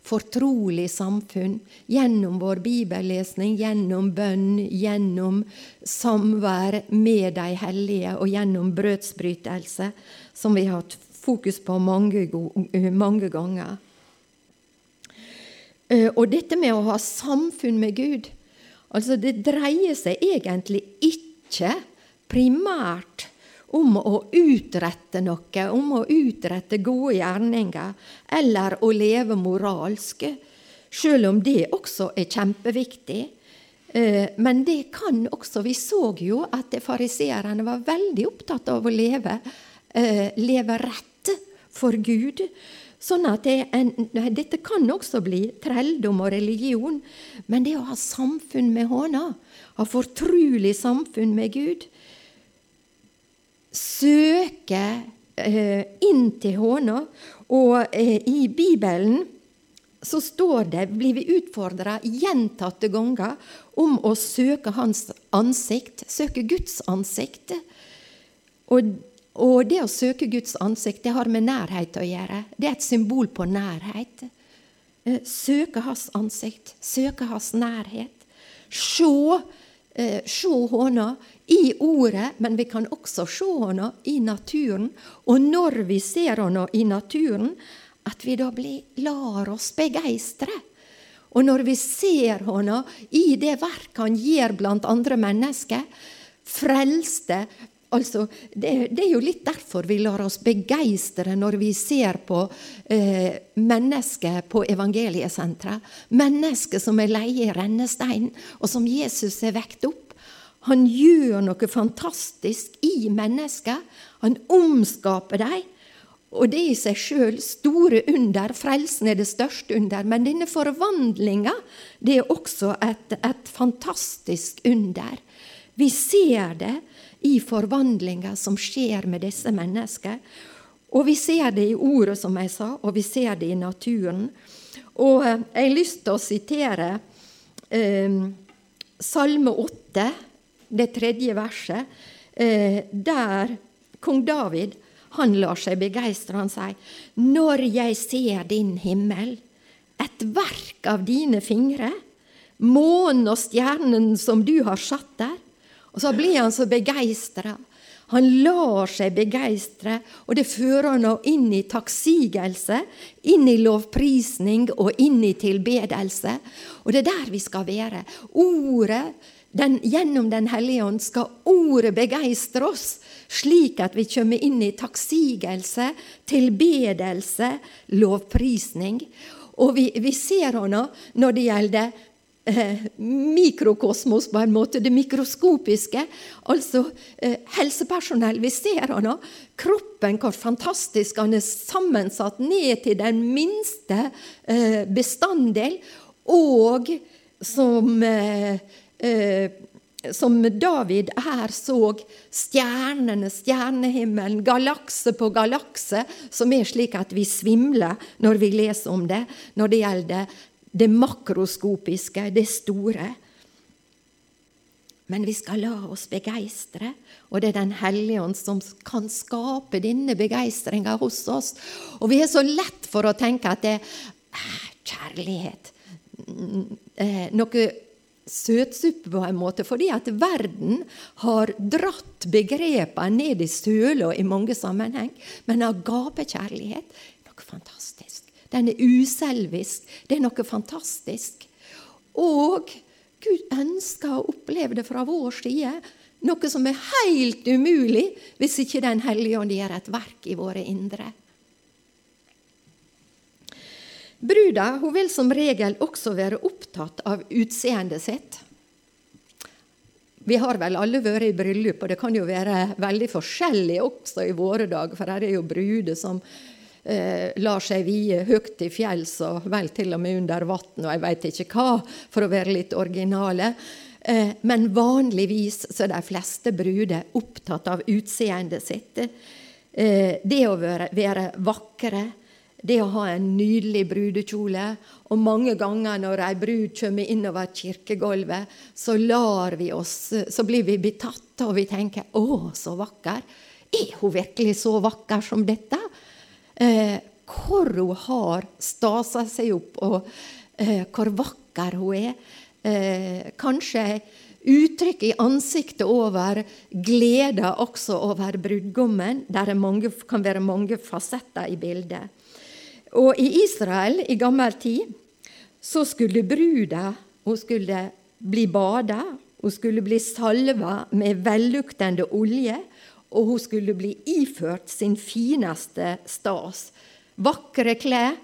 fortrolig samfunn gjennom vår bibellesning, gjennom bønn, gjennom samvær med de hellige og gjennom brødsbrytelse, som vi har hatt fokus på mange, mange ganger. Eh, og dette med å ha samfunn med Gud altså Det dreier seg egentlig ikke primært om å utrette noe, om å utrette gode gjerninger, eller å leve moralsk, sjøl om det også er kjempeviktig. Eh, men det kan også Vi så jo at fariseerne var veldig opptatt av å leve, eh, leve rett for Gud. Sånn at det en, Dette kan også bli trelldom og religion, men det å ha samfunn med Håna, ha fortrulig samfunn med Gud, søke eh, inn til Håna. Og eh, i Bibelen så står det, blir vi utfordra gjentatte ganger om å søke Hans ansikt, søke Guds ansikt. Og, og, det å søke Guds ansikt, det har med nærhet å gjøre. Det er et symbol på nærhet. Eh, søke Hans ansikt, søke Hans nærhet. Se, eh, se hånda i ordet, men vi kan også se henne i naturen. Og når vi ser henne i naturen, at vi da blir, lar oss begeistre. Og når vi ser henne i det verk han gjør blant andre mennesker, frelste Altså, det, det, er jo litt derfor vi lar oss begeistre når vi ser på eh, mennesker på evangeliesenteret. Mennesker som er leie i rennesteinen, og som Jesus har vekt opp. Han gjør noe fantastisk i mennesker. Han omskaper dem. Og det i seg sjøl store under. Frelsen er det største under. Men denne forvandlinga det er også et, et fantastisk under. Vi ser det i forvandlinga som skjer med disse menneskene. Og vi ser det i ordet, som jeg sa, og vi ser det i naturen. Og eh, jeg har lyst til å sitere eh, Salme 8 det tredje verset, eh, der kong David han lar seg begeistre. Han sier, 'Når jeg ser din himmel, et verk av dine fingre', månen og stjernen som du har satt der. Og så blir han så begeistra. Han lar seg begeistre, og det fører han inn i takksigelse, inn i lovprisning og inn i tilbedelse. Og det er der vi skal være. Ordet den, gjennom Den hellige ånd skal ordet begeistre oss, slik at vi kommer inn i takksigelse, tilbedelse, lovprisning. Og vi, vi ser henne når det gjelder eh, mikrokosmos, på en måte, det mikroskopiske. Altså eh, helsepersonell. Vi ser henne. Kroppen, hvor fantastisk han er sammensatt ned til den minste eh, bestanddel. Og som som David her så stjernene, stjernehimmelen, galakse på galakse, som er slik at vi svimler når vi leser om det, når det gjelder det makroskopiske, det store. Men vi skal la oss begeistre, og det er Den hellige ånd som kan skape denne begeistringa hos oss. Og vi er så lett for å tenke at det er kjærlighet. Mm, eh, noe søtsuppe på en måte, fordi at verden har dratt begrepene ned i søla i mange sammenheng. Men agapekjærlighet er noe fantastisk. Den er uselvisk. Det er noe fantastisk. Og Gud ønsker å oppleve det fra vår side. Noe som er helt umulig hvis ikke Den hellige ånd gjør et verk i våre indre. Bruda hun vil som regel også være opptatt av utseendet sitt. Vi har vel alle vært i bryllup, og det kan jo være veldig forskjellig også i våre dager, for her er jo bruder som lar seg vie høyt til fjells og vel til og med under vann og jeg veit ikke hva, for å være litt originale. Eh, men vanligvis så er de fleste bruder opptatt av utseendet sitt. Eh, det å være, være vakre, det å ha en nydelig brudekjole. Og mange ganger når ei brud kommer innover kirkegulvet, så lar vi oss, så blir vi betatt, og vi tenker 'Å, så vakker'. Er hun virkelig så vakker som dette? Eh, hvor hun har stasa seg opp, og eh, hvor vakker hun er. Eh, kanskje uttrykk i ansiktet over glede også over brudgommen. Der mange, kan være mange fasetter i bildet. Og i Israel i gammel tid så skulle bruda hun skulle bli bada, hun skulle bli salva med velluktende olje, og hun skulle bli iført sin fineste stas. Vakre klær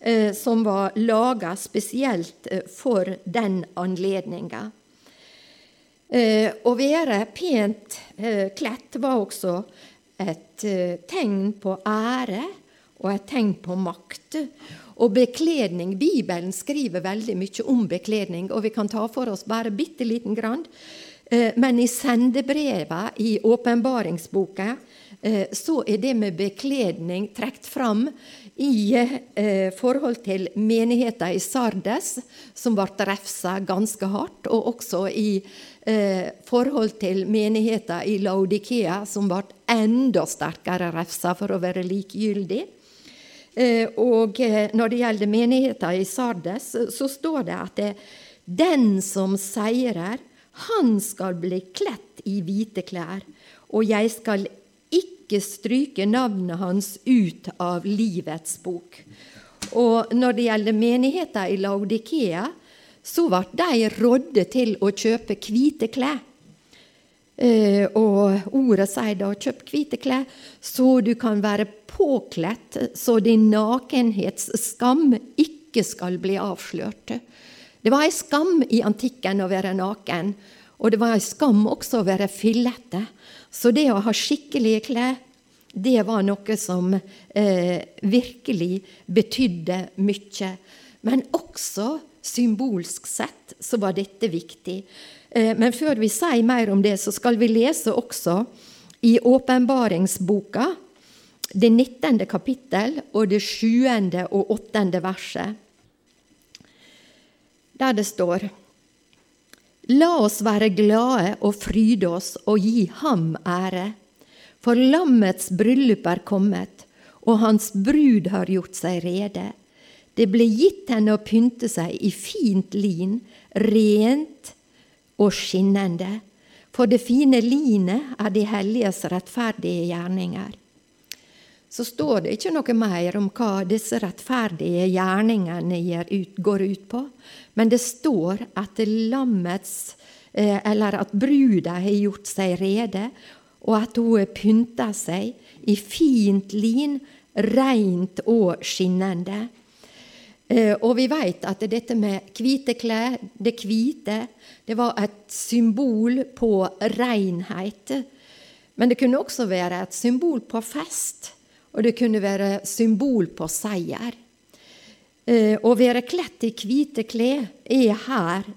eh, som var laga spesielt eh, for den anledninga. Eh, å være pent eh, kledd var også et eh, tegn på ære og et tegn på makt. Og bekledning Bibelen skriver veldig mye om bekledning, og vi kan ta for oss bare bitte liten grann. Eh, men i sendebrevet, i åpenbaringsboka, eh, så er det med bekledning trukket fram i eh, forhold til menigheten i Sardes, som ble refsa ganske hardt, og også i forhold til menigheten i Laudikea, som ble enda sterkere refsa for å være likegyldig. Og når det gjelder menigheten i Sardes, så står det at det, den som seirer, han skal bli kledt i hvite klær, og jeg skal ikke stryke navnet hans ut av livets bok. Og når det gjelder menigheten i Laudikea, så ble de rådde til å kjøpe hvite klær. Eh, og ordet sier da 'kjøp hvite klær', så du kan være påkledd, så din nakenhetsskam ikke skal bli avslørt. Det var ei skam i antikken å være naken, og det var ei skam også å være fillete. Så det å ha skikkelige klær, det var noe som eh, virkelig betydde mye. Men også symbolsk sett så var dette viktig. Eh, men før vi sier mer om det, så skal vi lese også i åpenbaringsboka, det 19. kapittel og det 7. og 8. verset, der det står La oss være glade og fryde oss og gi ham ære, for lammets bryllup er kommet, og hans brud har gjort seg rede. Det ble gitt henne å pynte seg i fint lin, rent, og skinnende, for det fine linet er de helliges rettferdige gjerninger. Så står det ikke noe mer om hva disse rettferdige gjerningene går ut på, men det står at lammets eh, eller at bruda har gjort seg rede, og at hun har pynta seg i fint lin, reint og skinnende. Eh, og vi vet at dette med hvite klær, det hvite, det var et symbol på renhet. Men det kunne også være et symbol på fest, og det kunne være symbol på seier. Eh, å være kledd i hvite klær er her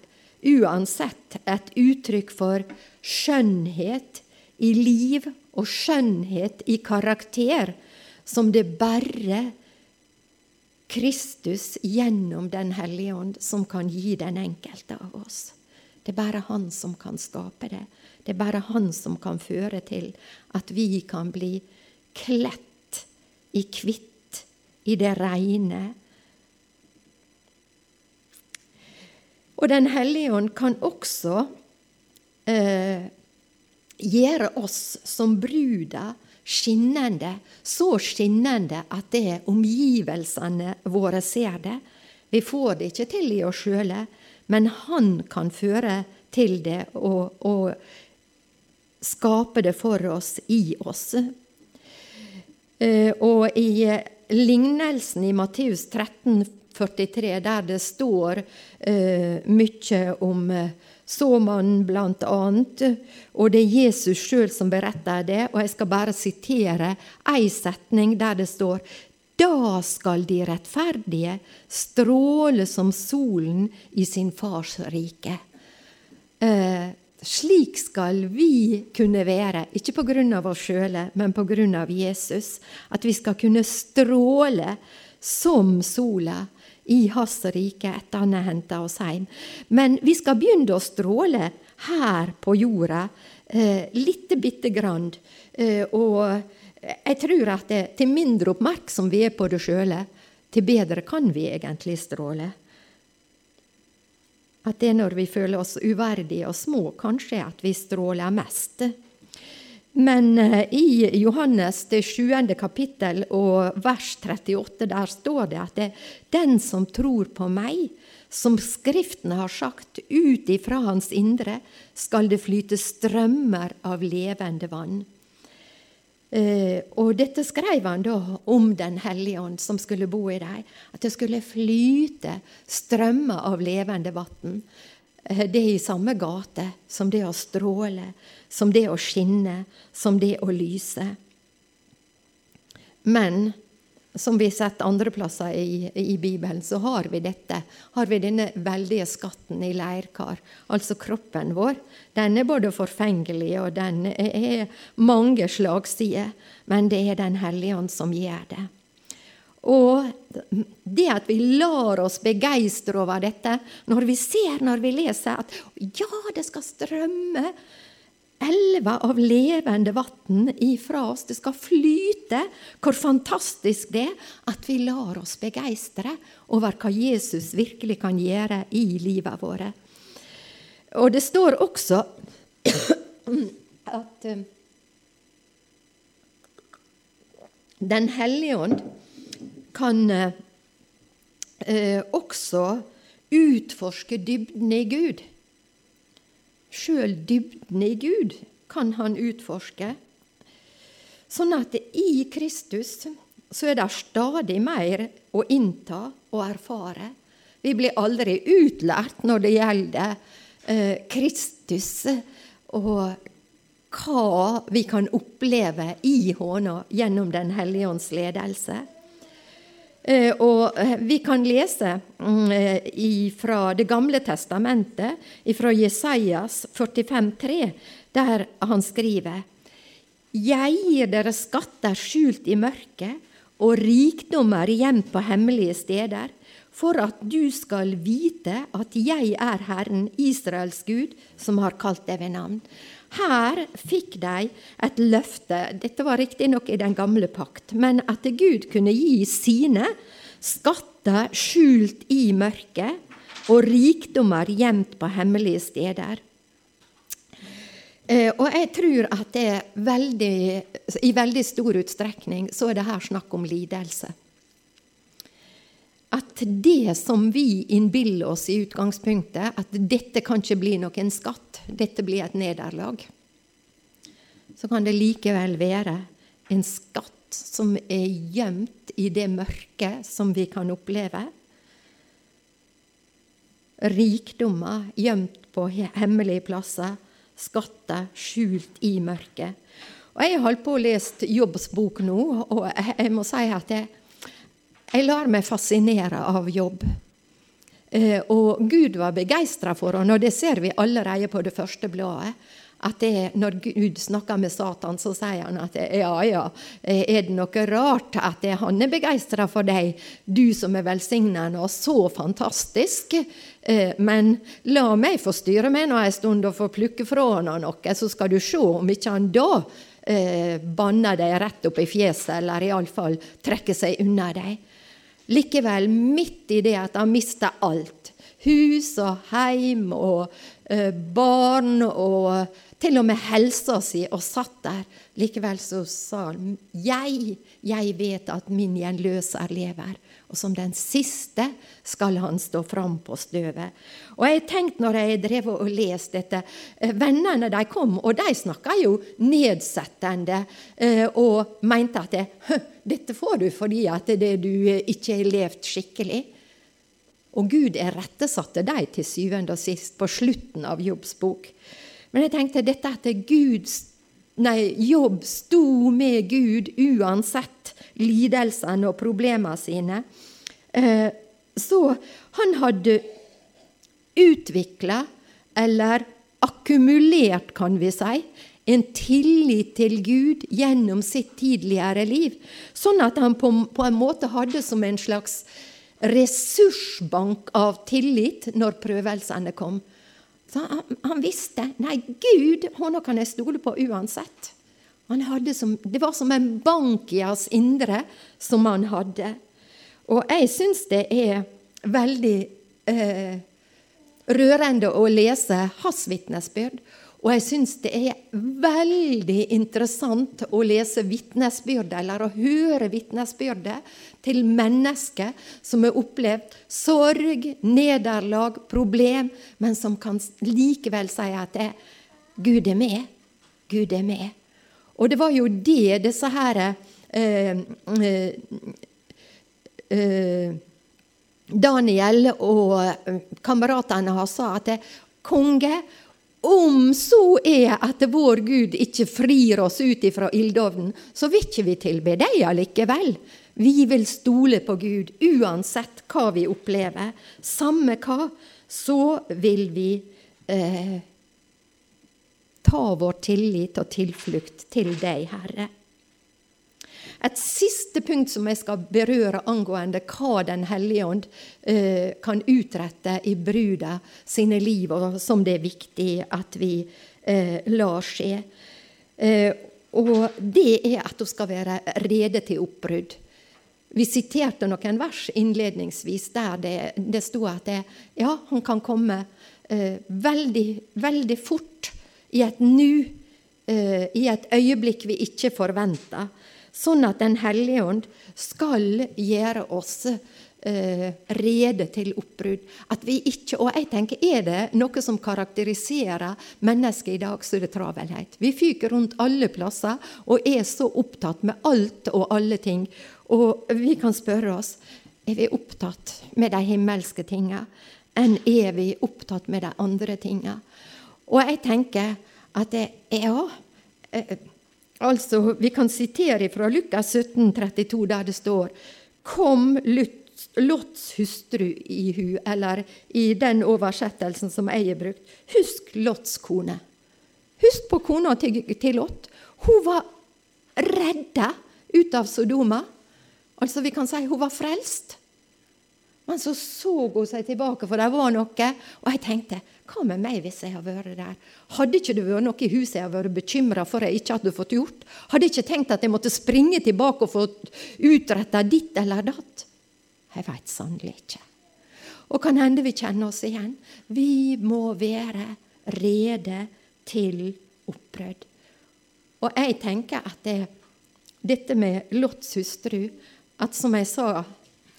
uansett et uttrykk for skjønnhet i liv og skjønnhet i karakter som det bare Kristus gjennom Den hellige ånd som kan gi den enkelte av oss. Det er bare Han som kan skape det. Det er bare Han som kan føre til at vi kan bli kledd i hvitt, i det reine. Og Den hellige ånd kan også eh, gjøre oss som bruda skinnende, så skinnende at det omgivelsene våre ser det. Vi får det ikke til i oss sjøle, men Han kan føre til det og, og skape det for oss i oss. Eh, og i lignelsen i Matteus 13, 43, der det står eh, mye om uh, såmannen blant annet, og det er Jesus sjøl som beretter det. Og jeg skal bare sitere ei setning der det står da skal de rettferdige stråle som solen i sin fars rike. Eh, slik skal vi kunne være, ikke pga. oss sjøle, men pga. Jesus. At vi skal kunne stråle som sola i hans rike etter han har henta oss hjem. Men vi skal begynne å stråle her på jorda, eh, lite bitte grann. Eh, og jeg tror at det, til mindre oppmerksom vi er på det sjøle, til bedre kan vi egentlig stråle. At det er når vi føler oss uverdige og små, kanskje at vi stråler mest. Men eh, i Johannes det sjuende kapittel og vers 38 der står det at det, den som tror på meg, som Skriftene har sagt, ut ifra hans indre skal det flyte strømmer av levende vann. Eh, og dette skrev han da om Den hellige ånd som skulle bo i dem. At det skulle flyte strømmer av levende vann. Eh, det er i samme gate som det å stråle, som det å skinne, som det å lyse. Men som vi har sett andre plasser i, i, Bibelen, så har vi dette. Har vi denne veldige skatten i leirkar. Altså kroppen vår. Den er både forfengelig, og den er mange slagsider. Men det er Den hellige ånd som gjør det. Og det at vi lar oss begeistre over dette, når vi ser, når vi leser at ja, det skal strømme elver av levende vann ifra oss. Det skal flyte. Hvor fantastisk det er at vi lar oss begeistre over hva Jesus virkelig kan gjøre i livet våre. Og det står også at eh, Den hellige ånd kan eh, også utforske dybden i Gud. Sjøl dybden i Gud kan han utforske. Sånn at i Kristus så er det stadig mer å innta og erfare. Vi blir aldri utlært når det gjelder eh, Kristus og hva vi kan oppleve i håna gjennom Den hellige ånds ledelse. Eh, og eh, vi kan lese mm, eh, fra Det gamle testamentet, fra Jesajas 45,3, der han skriver Jeg gir dere skatter skjult i mørket og rikdommer gjemt på hemmelige steder, for at du skal vite at jeg er Herren, Israels Gud, som har kalt deg ved navn. Her fikk de et løfte, dette var riktignok i den gamle pakt, men at Gud kunne gi sine skatter skjult i mørket og rikdommer gjemt på hemmelige steder. Eh, og jeg tror at veldig, i veldig stor utstrekning så er det her snakk om lidelse. At det som vi innbiller oss i utgangspunktet, at dette kan ikke bli noen skatt, dette blir et nederlag, så kan det likevel være en skatt som er gjemt i det mørket som vi kan oppleve. Rikdommer gjemt på hemmelige plasser, skatter skjult i mørket. Og Jeg har holdt på å lese Jobbs bok nå, og jeg må si at jeg, jeg lar meg fascinere av Jobb. Eh, og Gud var begeistra for henne, og det ser vi allerede på det første bladet at det, når Gud snakker med Satan, så sier han at ja, ja, er det noe rart at han er begeistra for deg, du som er velsignende og så fantastisk? Eh, men la meg få styre med nå en stund og få plukke fra han noe, så skal du se om ikke han da eh, banner deg rett opp i fjeset, eller iallfall trekker seg unna deg. Likevel, midt i det at han mista alt, hus og heim og eh, barn og til og med helsa si, og satt der. Likevel så sa han, jeg, jeg vet at min gjenløser lever og som den siste skal han stå fram på støvet. Og jeg tenkte når jeg drev og leste dette eh, Vennene de kom, og de snakka jo nedsettende eh, og mente at det, dette får du fordi at det du ikke har levd skikkelig. Og Gud errettesatte de til syvende og sist på slutten av Jobbs bok. Men jeg tenkte dette at Gud, nei, Jobb sto med Gud uansett lidelsene og problemene sine. Eh, så han hadde utvikla, eller akkumulert, kan vi si, en tillit til Gud gjennom sitt tidligere liv. Sånn at han på, på en måte hadde som en slags ressursbank av tillit når prøvelsene kom. Så han, han visste nei, Gud henne kan jeg stole på uansett. Som, det var som en bank i hans indre som han hadde. Og jeg syns det er veldig eh, rørende å lese hans vitnesbyrd. Og jeg syns det er veldig interessant å lese vitnesbyrdet, eller å høre vitnesbyrdet til mennesker som har opplevd sorg, nederlag, problem, men som kan likevel si at det, Gud er med. Gud er med. Og det var jo det disse her eh, eh, eh Daniel og eh, kameratene hans sa at konge, om så er at vår Gud ikke frir oss ut ifra ildovnen, så vil ikke vi tilbe deg allikevel. Vi vil stole på Gud uansett hva vi opplever. Samme hva, så vil vi eh, ta vår tillit og tilflukt til deg, Herre. Et siste punkt som jeg skal berøre angående hva Den hellige ånd eh, kan utrette i bruda sine liv, og som det er viktig at vi eh, lar skje. Eh, og det er at hun skal være rede til oppbrudd. Vi siterte noen vers innledningsvis der det, det sto at det, ja, han kan komme eh, veldig, veldig fort i et nu, eh, i et øyeblikk vi ikke forventer. Sånn at Den hellige ånd skal gjøre oss eh, rede til oppbrudd. At vi ikke, og jeg tenker, Er det noe som karakteriserer mennesket i dag, så er det travelhet. Vi fyker rundt alle plasser og er så opptatt med alt og alle ting. Og vi kan spørre oss er vi opptatt med de himmelske tinga enn er vi opptatt med de andre tinga. Og jeg tenker at det, ja eh, altså Vi kan sitere fra Lukas 17, 32, der det står Kom Lots hustru i hu, eller i den oversettelsen som jeg har brukt. Husk Lots kone. Husk på kona til, til Lot. Hun var redda ut av Sodoma. Altså Vi kan si hun var frelst. Men så så hun seg tilbake, for det var noe. Og jeg tenkte, hva med meg hvis jeg har vært der? Hadde ikke det vært noe i huset jeg hadde vært bekymra for jeg ikke hadde fått gjort? Hadde ikke tenkt at jeg måtte springe tilbake og få utretta ditt eller datt? Jeg veit sannelig ikke. Og kan hende vi kjenner oss igjen. Vi må være rede til oppbrudd. Og jeg tenker at det, dette med Lots hustru, at som jeg sa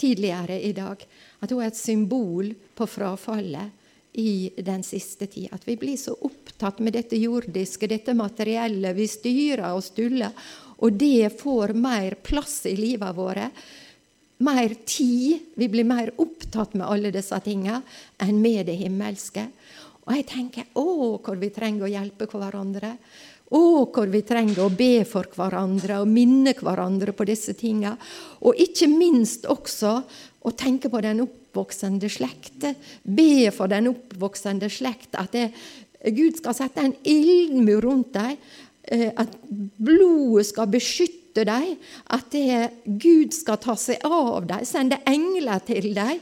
tidligere i dag, at hun er et symbol på frafallet i den siste tid. At vi blir så opptatt med dette jordiske, dette materielle. Vi styrer og stuller, og det får mer plass i livet våre. Mer tid. Vi blir mer opptatt med alle disse tingene enn med det himmelske. Og jeg tenker å, hvor vi trenger å hjelpe hverandre. Å, hvor vi trenger å be for hverandre og minne hverandre på disse tingene. Og ikke minst også å tenke på den oppvoksende slekt. Be for den oppvoksende slekt at det, Gud skal sette en ildmur rundt dem. Eh, at blodet skal beskytte dem. At det, Gud skal ta seg av dem, sende engler til dem.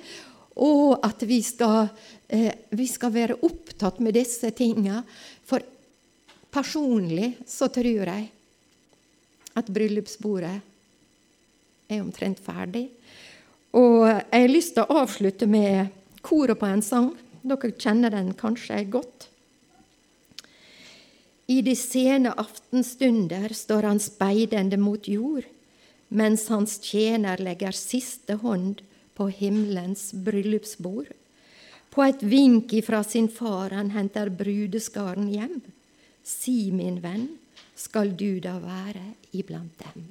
Og at vi skal, eh, vi skal være opptatt med disse tingene. Personlig så tror jeg at bryllupsbordet er omtrent ferdig. Og jeg har lyst til å avslutte med koret på en sang. Dere kjenner den kanskje godt. I de sene aftenstunder står han speidende mot jord, mens hans tjener legger siste hånd på himmelens bryllupsbord. På et vink ifra sin far han henter brudeskaren hjem. Si, min venn, skal du da være iblant dem?